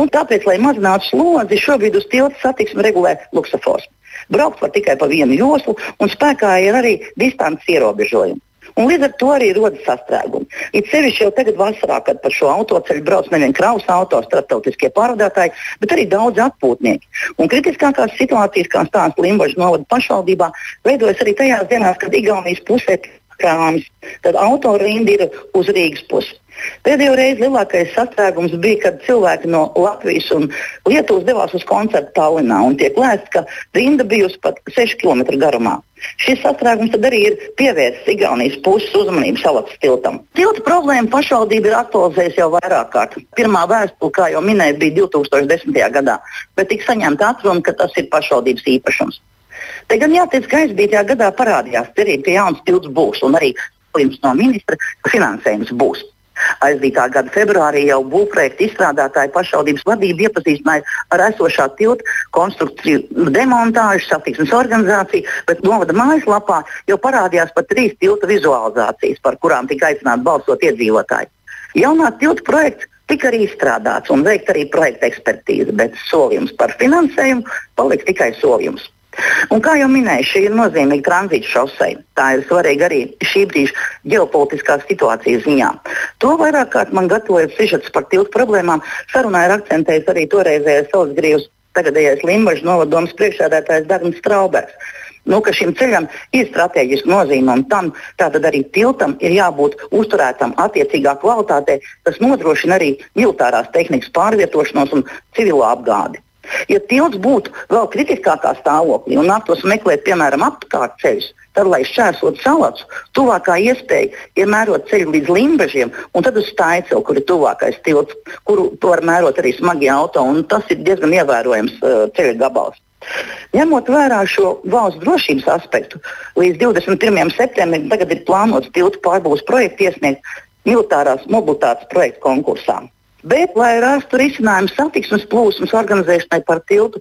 Un tāpēc, lai mazinātu slodzi, šobrīd uz tilta satiksmi regulē luksafors. Braukt var tikai pa vienu joslu, un spēkā ir arī distances ierobežojumi. Un līdz ar to arī rodas sastrēgumi. It sevišķi jau tagad vasarā, kad pa šo autoceļu brauc nevien kravas auto, starptautiskie pārvadātāji, bet arī daudz atpūtnieki. Un kritiskākās situācijas, kā stāsta Limbaģa novada pašvaldībā, veidojas arī tajās dienās, kad Igaunijas pusē krāms, tad autorinda ir uz Rīgas pusi. Pēdējo reizi lielākais sastrēgums bija, kad cilvēki no Latvijas un Lietuvas devās uz koncertu Tallinā. Tiek lēsts, ka rinda bijusi pat 6 km garumā. Šis sastrēgums arī ir pievērsts Igaunijas puses uzmanību salatas tiltam. Tilta problēma pašvaldība ir aktualizējusi jau vairāk kārt. Pirmā vēstule, kā jau minēju, bija 2010. gadā, bet tika saņemta atruna, ka tas ir pašvaldības īpašums. Te gan jāteic, ka aizbītajā gadā parādījās cerība, ka jauns tilts būs un arī no ministra finansējums būs. Aizdītā gada februārī jau būvprojekta izstrādātāja pašvaldības vadība iepazīstināja ar esošā tilta konstrukciju demontāžu, satiksmes organizāciju, bet novada mājaslapā jau parādījās pat trīs tilta vizualizācijas, par kurām tika aicināti balsot iedzīvotāji. Jaunā tilta projekts tika arī izstrādāts un veikta arī projekta ekspertīze, bet solījums par finansējumu palika tikai solījums. Un, kā jau minēju, šī ir nozīmīga tranzīta šoseja. Tā ir svarīga arī šī brīža ģeopolitiskās situācijas ziņā. To vairāk kārt man gatavojot sižets par tiltu problēmām, sarunā ir akcentējis arī toreizējais savas grīvas tagadējais Limbaģa novadomas priekšsēdētājs Dārns Straubergs. Nu, šim ceļam ir strateģiska nozīme un tam arī tiltam ir jābūt uzturētam attiecīgā kvalitātē, kas nodrošina arī militārās tehnikas pārvietošanos un civilo apgādi. Ja tilts būtu vēl kritiskākā stāvoklī un nāktos meklēt, piemēram, apkārt ceļus, tad, lai šķērsot salātu, tuvākā iespēja ir mērot ceļu līdz limbažiem, un tad uz Staicelu, kur ir tuvākais tilts, kuru var mērot arī smagie auto, tas ir diezgan ievērojams uh, ceļa gabals. Ņemot vērā šo valsts drošības aspektu, līdz 21. septembrim tagad ir plānots tiltu pārbūves projektu iesniegt militārās mobilitātes projektu konkursā. Bet, lai rastu risinājumu satiksmes plūsmas organizēšanai par tiltu,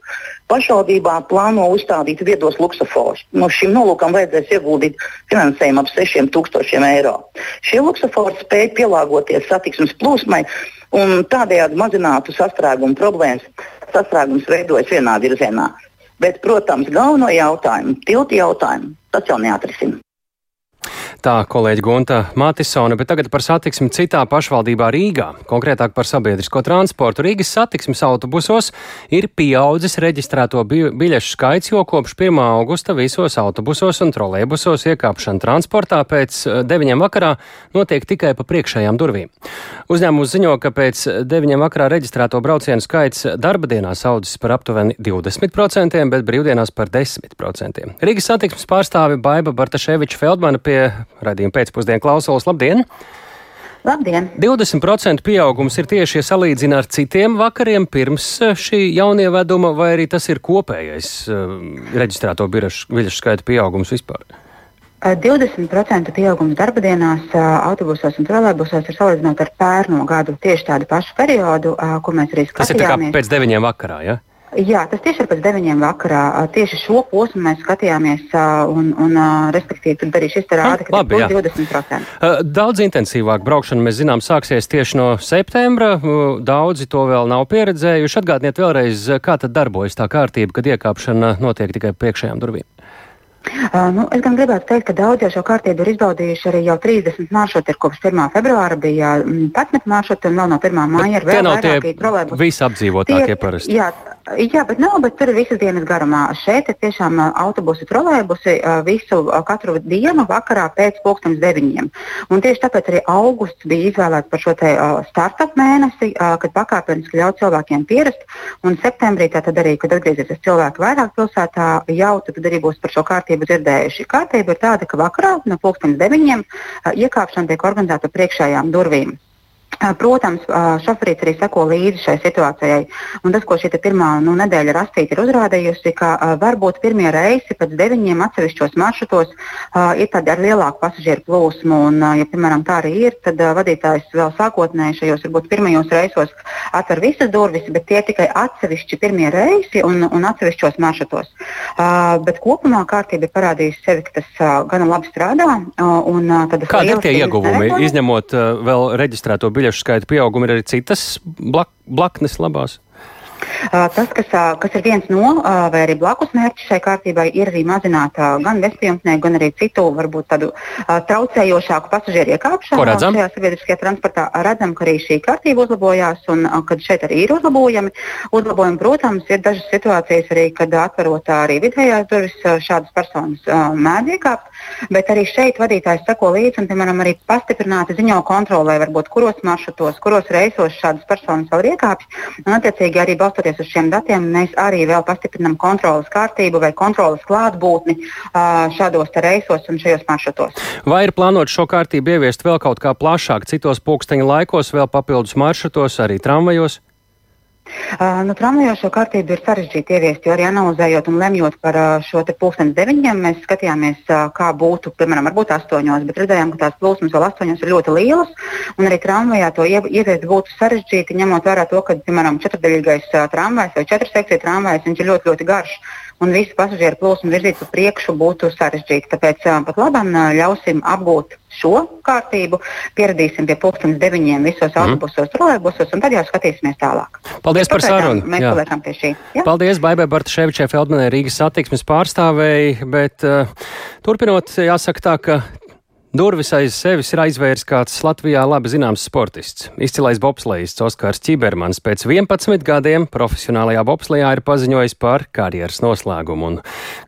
pašvaldībā plāno uzstādīt viedos luksusforus. No šim nolūkam vajadzēs ieguldīt finansējumu ap 6000 eiro. Šie luksufori spēj pielāgoties satiksmes plūsmai un tādējādi mazinātu sastrēgumu problēmas. Sastrēgums veidojas vienā virzienā. Bet, protams, galveno jautājumu, tiltu jautājumu, tas jau neatrisinās. Tā kolēģi Gunta Matisone, bet tagad par satiksmi citā pašvaldībā Rīgā. Konkrētāk par sabiedrisko transportu. Rīgas satiksmes autobusos ir pieaudzis reģistrēto bi biļešu skaits, jo kopš 1. augusta visos autobusos un trolēbusos iekāpšana transportā pēc 9. Eh, vakarā notiek tikai pa priekšējām durvīm. Uzņēmums ziņo, ka pēc 9. vakarā reģistrēto braucienu skaits darba dienās audzis par aptuveni 20%, bet brīvdienās par 10%. Rīgas satiksmes pārstāve Baiba Bartaševiča Feldmana pie Radījuma pēcpusdienu klausulas. Labdien! Labdien! 20% pieaugums ir tieši ja salīdzina ar citiem vakariem pirms eh, šī jaunieveduma, vai arī tas ir kopējais uh, reģistrēto biļešu skaita pieaugums vispār? 20% pieaugums darba dienās autobusos un trolēbusos ir salīdzinot ar pērno gadu tieši tādu pašu periodu, ko mēs arī skatījāmies. Tas ir kā pēc deviņiem vakarā, ja? Jā, tas tieši ir pēc deviņiem vakarā. Tieši šo posmu mēs skatījāmies, un, un respektīvi, tad arī šis rāda, ka Labi, ir 20%. Daudz intensīvāk braukšana, mēs zinām, sāksies tieši no septembra. Daudzi to vēl nav pieredzējuši. Atgādniet vēlreiz, kā tad darbojas tā kārtība, kad iekāpšana notiek tikai priekšējām durvīm. Uh, nu, es gan gribētu teikt, ka daudz jau šo kārtību ir izbaudījuši arī jau 30 maršruti. Ir kopš 1. februāra bija 11 maršruti un vēl no 1. māja ir vēl vairāki trolēbusi. Visi apdzīvotākie parasti. Jā, jā, bet nav, bet tur ir visas dienas garumā. Šeit tiešām autobusi, trolēbusi visu katru dienu vakarā pēc pulkstens deviņiem. Un tieši tāpēc arī augusts bija izvēlēts par šo te startup mēnesi, kad pakāpeniski ļauj cilvēkiem pierast. Un septembrī tātad arī, kad atgriezīsies cilvēki vairāk pilsētā, jau tad arī būs par šo kārtību dzirdējuši. Kārtība ir tāda, ka vakarā no pulkstenes deviņiem iekāpšana tiek organizēta priekšējām durvīm. Protams, šoferīts arī seko līdzi šai situācijai. Un tas, ko šī pirmā nu, nedēļa rastīta ir uzrādījusi, ka varbūt pirmie reisi pēc deviņiem atsevišķos maršrutos ir tādi ar lielāku pasažieru plūsmu. Un, ja, piemēram, tā arī ir, tad vadītājs vēl sākotnēji šajos, varbūt pirmajos reisos atver visas durvis, bet tie tikai atsevišķi pirmie reisi un, un atsevišķos maršrutos. Bet kopumā kārtība ir parādījusi sevi, ka tas gana labi strādā. Un, Kādi ir tie ieguvumi, izņemot vēl reģistrēto biļešu? Biļešu skaita pieauguma ir arī citas blak blaknes labās? Tas, kas, kas ir viens no vai arī blakus mērķis šai kārtībai, ir arī mazināt gan bezpajumtnieku, gan arī citu, varbūt tādu traucējošāku pasažieru iekāpšanu šajā sabiedriskajā transportā. Redzam, ka arī šī kārtība uzlabojās un kad šeit arī ir uzlabojumi. Uzlabojumi, protams, ir dažas situācijas arī, kad atverot arī vidējās durvis šādas personas mēdz iekāpt. Bet arī šeit vadītājs sako līdzi un, piemēram, arī pastiprināti ziņo kontrolē, varbūt kuros maršrutos, kuros reisos šādas personas vēl ir iekāpjas. Un, attiecīgi, arī balstoties uz šiem datiem, mēs arī vēl pastiprinām kontrolas kārtību vai kontrolas klātbūtni šādos reisos un šajos maršrutos. Vai ir plānots šo kārtību ieviest vēl kaut kā plašāk, citos pulksteņa laikos, vēl papildus maršrutos, arī tramvajos? Uh, nu, Tramvajošo kārtību ir sarežģīti ieviest, jo arī analizējot un lemjot par uh, šo pusdienas deviņiem, mēs skatījāmies, uh, kā būtu, piemēram, varbūt astoņos, bet redzējām, ka tās plūsmas vēl astoņos ir ļoti lielas, un arī tramvajā to ieviest būtu sarežģīti, ņemot vērā to, ka, piemēram, četrdaļīgais uh, tramvajs vai četru sekciju tramvajs ir ļoti, ļoti garš un visu pasažieru plūsmu virzīt uz priekšu būtu sarežģīti. Tāpēc pat labam ļausim apgūt šo kārtību, pieradīsim pie pulkstenes deviņiem visos mm. autobusos, trolēbusos, un tad jau skatīsimies tālāk. Paldies par sarunu. Mēs paliekam pie šī. Jā? Paldies Baibai Bartaševičai Feldmanai Rīgas satiksmes pārstāvēji, bet uh, turpinot, jāsaka tā, ka Durvis aiz sevis ir aizvērs kāds Latvijā labi zināms sportists. Izcilais bobslejists Oskars Čibermans pēc 11 gadiem profesionālajā bobslejā ir paziņojis par karjeras noslēgumu. Un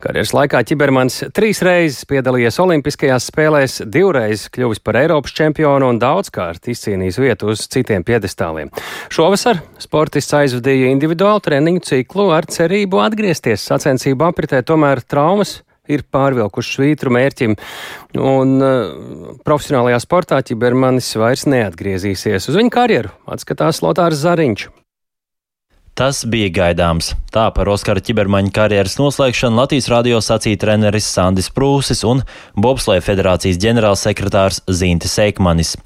karjeras laikā Čibermans trīs reizes piedalījies Olimpiskajās spēlēs, divreiz kļuvis par Eiropas čempionu un daudzkārt izcīnījis vietu uz citiem piedestāliem. Šovasar sportists aizvadīja individuālu treniņu ciklu ar cerību atgriezties sacensību apritē, tomēr traumas ir pārvilkuši svītru mērķim, un uh, profesionālajā sportā ķibermanis vairs neatgriezīsies. Uz viņa karjeru atskatās Lotārs Zariņš. Tas bija gaidāms. Tā par Oskara ķibermaņa karjeras noslēgšanu Latvijas radio sacīja treneris Sandis Prūsis un Bobslēja federācijas ģenerālsekretārs Zintis Eikmanis.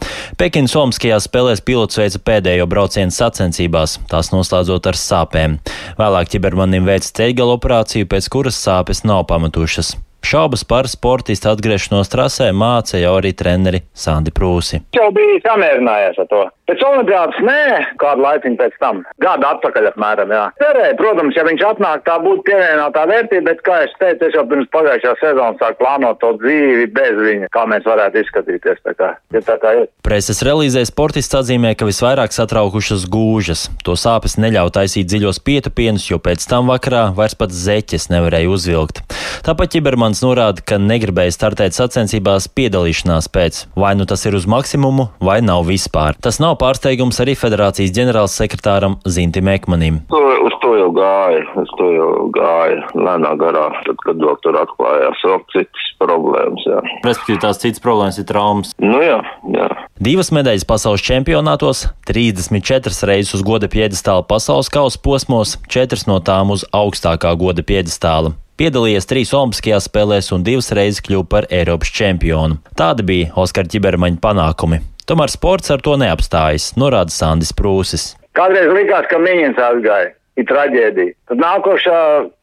Pekinas Olimpiskajās spēlēs pilots veica pēdējo braucienu sacensībās, tās noslēdzot ar sāpēm. Vēlāk ķibermanim veica ceļgala operāciju, pēc kuras sāpes nav pamatušas. Šaubas par sportistu atgriešanos trasē māca jau arī treneri Sandi Prūsi. Jau bija samierinājies ar to. Pēc olimpiādas nē, kādu laiku pēc tam. Gadu atpakaļ apmēram, jā. Cerēju, protams, ja viņš atnāk, tā būtu pievienotā vērtība, bet, kā es teicu, es jau pirms pagājušā sezonas sāku plānot to dzīvi bez viņa, kā mēs varētu izskatīties. Tā kā, ja tā kā ir. Preses relīzē sportists atzīmē, ka visvairāk satraukušas gūžas. To sāpes neļauj taisīt dziļos pietupienus, jo pēc tam vakarā vairs pat zeķes nevarēja uzvilkt. Tāpat Čibermans norāda, ka negribēja startēt sacensībās piedalīšanās pēc. Vai nu tas ir uz maksimumu, vai nav vispār. Tas nav pārsteigums arī federācijas ģenerālsekretāram Zintim Ekmanim. Uz to jau gāja, uz to jau gāja lēnā garā, tad, kad vēl tur atklājās vēl citas problēmas. Respektīvi, tās citas problēmas ir traumas. Nu jā, jā. Divas medaļas pasaules čempionātos, 34 reizes uz goda piedestāla pasaules kausa posmos, 4 no tām uz augstākā goda piedestāla piedalījies trīs Olimpiskajās spēlēs un divas reizes kļuva par Eiropas čempionu. Tādi bija Oskara ķibermaņa panākumi. Tomēr sports ar to neapstājas, norāda Sandis Prūsis. Kādreiz likās, ka Miņins aizgāja. Ir traģēdija. Tad nākošā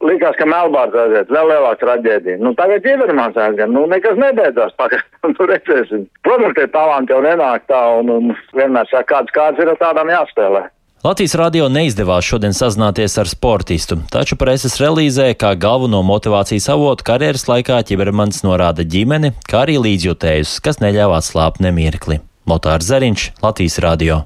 likās, ka Melbārds aiziet, vēl lielāka traģēdija. Nu, tagad Čibermans aizgāja. Nu, nekas nebeidzās. Pagaidām, nu, redzēsim. Protams, tie talanti jau nenāk tā, un, un vienmēr saka, kāds kāds ir ar tādām jāspēlē. Latvijas radio neizdevās šodien sazināties ar sportistu, taču preses relīzē kā galveno motivācijas avotu karjeras laikā ķibermans norāda ģimeni, kā arī līdzjutējus, kas neļāva atslābt nemirkli. Lotārs Zariņš, Latvijas radio.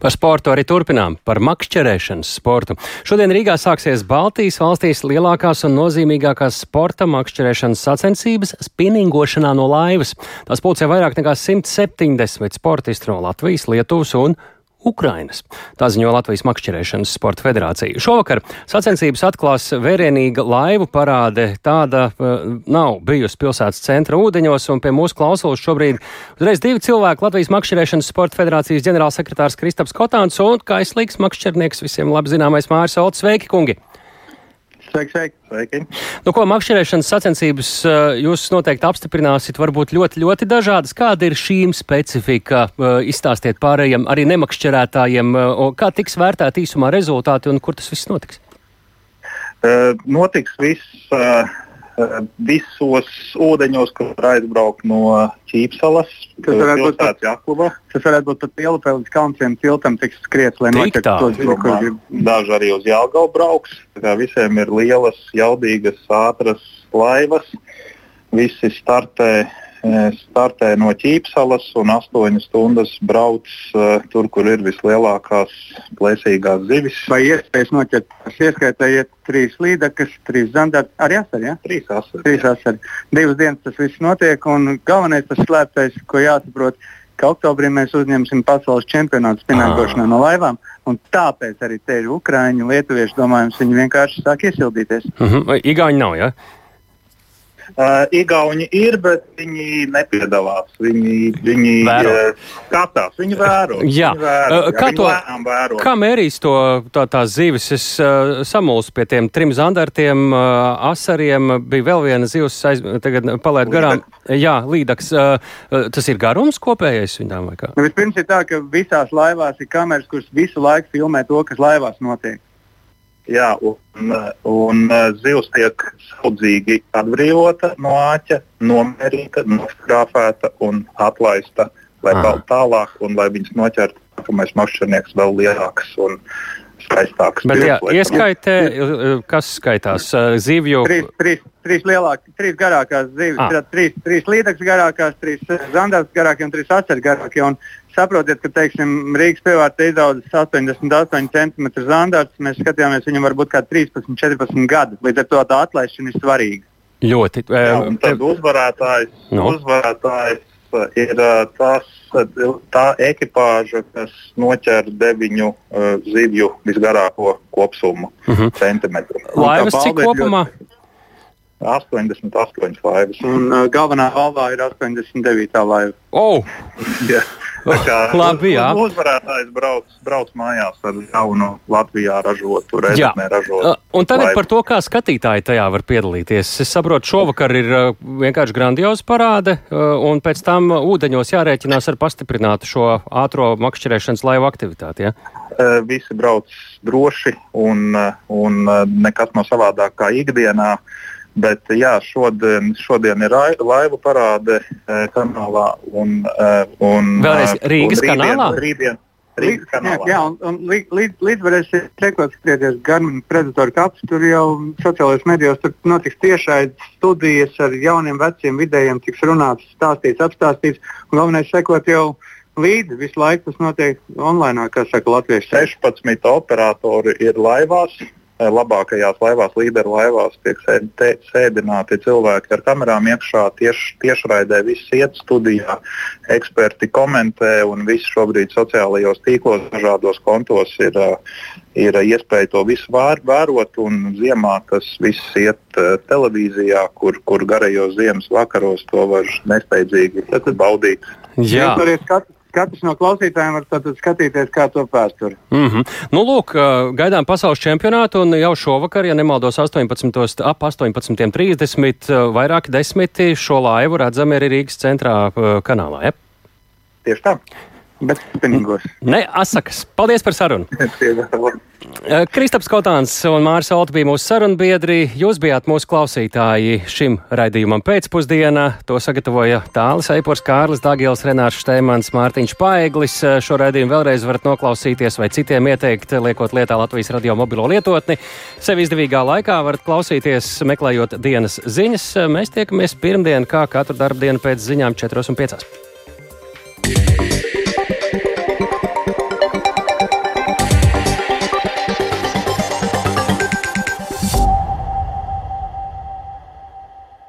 Par sportu arī turpinām, par makšķerēšanas sportu. Šodien Rīgā sāksies Baltijas valstīs lielākās un nozīmīgākās sporta makšķerēšanas sacensības spinningošanā no laivas. Tās pulcē vairāk nekā 170 sportisti no Latvijas, Lietuvas un Ukrainas. Tā ziņo Latvijas makšķerēšanas sporta federācija. Šovakar sacensības atklās vērienīga laivu parāde. Tāda uh, nav bijusi pilsētas centra ūdeņos, un pie mūsu klausulas šobrīd uzreiz divi cilvēki - Latvijas makšķerēšanas sporta federācijas ģenerālsekretārs Kristaps Kotāns un kaislīgs makšķernieks visiem labi zināmais Māris Olds. Sveiki, kungi! Sveiki, sveiki. sveiki. Nu, ko makšķerēšanas sacensības jūs noteikti apstiprināsiet, varbūt ļoti, ļoti dažādas. Kāda ir šīm specifika? Izstāstiet pārējiem, arī nemakšķerētājiem, kā tiks vērtēti īsumā rezultāti un kur tas viss notiks? Uh, notiks viss uh, visos ūdeņos, kas var aizbraukt no Čīpsalas. Tas varētu būt tāds Jaklava. Tas varētu būt pat Pielupē līdz Kaunciem tiltam tiks skriets, lai tos, kur grib. Daži arī uz Jālgavu brauks. Tā visiem ir lielas, jaudīgas, ātras laivas. Visi startē startē no ķīpsalas un astoņas stundas brauc uh, tur, kur ir vislielākās plēsīgās zivis. Vai iespējas noķert? Es ieskaitēju trīs līdakas, trīs zandarti, arī asari, ja? Trīs asari. Trīs asari. Divas dienas tas viss notiek un galvenais tas slēptais, ko jāsaprot, ka oktobrī mēs uzņemsim pasaules čempionātu spinākošanā no laivām. Tāpēc arī te ir Ukrāņi, Lietuvieši, domājams, viņi vienkārši sāk iesildīties. Uh -huh. Igauņi nav, jā? Ja? Uh, Igauni ir, bet viņi nepiedalās. Viņi, viņi Vēro. uh, skatās, viņi vēro. Jā, viņi vēro, uh, kā viņi to vēro. kā mērīs to tā, tās zivis? Es uh, samulsu pie tiem trim zandartiem, uh, asariem, bija vēl viena zivs, aiz, tagad palaid garām. Jā, līdaks. Uh, tas ir garums kopējais viņām vai kā? Nu, vispirms ir tā, ka visās laivās ir kameras, kuras visu laiku filmē to, kas laivās notiek. Jā, un, un zivs tiek saudzīgi atbrīvota no āķa, nomērīta, nofotografēta un atlaista, lai Aha. vēl tālāk, un lai viņas noķertu nākamais makšķernieks vēl lielāks un skaistākas. Bet jā, ieskaitē, kas skaitās? Zivju. Trīs, trīs, trīs lielākās, trīs garākās zivis. Ah. Trīs, trīs līdzekas garākās, trīs zandārs garākie un trīs atceļ garākie. Un saprotiet, ka, teiksim, Rīgas pievārta izaudzis 88 cm zandārs. Mēs skatījāmies, viņam varbūt kā 13, 14 gadi. Līdz ar to tā atlaišana ir svarīga. Ļoti. Jā, un tad uzvarētājs, no. uzvarētājs ir tas, tā ekipāža, kas noķer deviņu uh, zivju visgarāko kopsumu uh Mhm. -huh. centimetru. Laivas cik kopumā? 88 laivas. Un uh, galvenā valvā ir 89. laiva. Oh! yeah. Labi, jā. uz, uzvarētājs brauc, brauc mājās ar jaunu Latvijā ražotu, reizē ražotu. Un tagad laivu. par to, kā skatītāji tajā var piedalīties. Es saprotu, šovakar ir uh, vienkārši grandioza parāde, uh, un pēc tam ūdeņos jārēķinās ar pastiprinātu šo ātro makšķerēšanas laivu aktivitāti. Ja? Uh, visi brauc droši, un, uh, un uh, nekas nav savādāk kā ikdienā. Bet jā, šodien, šodien ir laivu parāde eh, kanālā un, eh, un Vēlreiz eh, Rīgas un rītdien- kanālā? Rītdien, Rīgas kanālā. jā, un, un līdz, līdz, varēsiet sekot, skatīties gan predatoru kaps, tur jau sociālajos medijos tur notiks tiešai studijas ar jauniem, veciem, vidējiem, tiks runāts, stāstīts, apstāstīts. Un galvenais sekot jau līdzi, visu laiku tas notiek online, kā saka latvieši. 16 operatori ir laivās. Eh, Labākajās laivās, līderu laivās, tiek sēdināti cilvēki ar kamerām iekšā, tieši tiešraidē, viss iet studijā, eksperti komentē, un viss šobrīd sociālajos tīklos, dažādos kontos ir, eh, ir iespēja to visu vēr, vērot, un ziemā tas viss iet eh, televīzijā, kur, kur garajos ziemas vakaros to var nesteidzīgi baudīt. Jā. Jūs varat skat- Katrs no klausītājiem var tātad skatīties, kā to vēsturi. Mm -hmm. Nu, lūk, gaidām pasaules čempionātu, un jau šovakar, ja nemaldos, 18, ap 18.30 ā, vairāki desmiti šo laivu redzami arī Rīgas centrā kanālā. Ja? Tieši tā. Bet spinīgos. Ne, asakas. Paldies par sarunu. Ā, Kristaps Kotāns un Māris Olta bija mūsu sarunbiedri. Jūs bijāt mūsu klausītāji šim raidījumam pēcpusdienā. To sagatavoja Tālis Eipors, Kārlis Dagils, Renārs Šteimans, Mārtiņš Paeglis. Ā, Šo raidījumu vēlreiz varat noklausīties vai citiem ieteikt, liekot lietā Latvijas radio mobilo lietotni. Sev izdevīgā laikā varat klausīties, meklējot dienas ziņas. Mēs tiekamies pirmdien, kā katru darbu dienu pēc ziņām 4 un 5.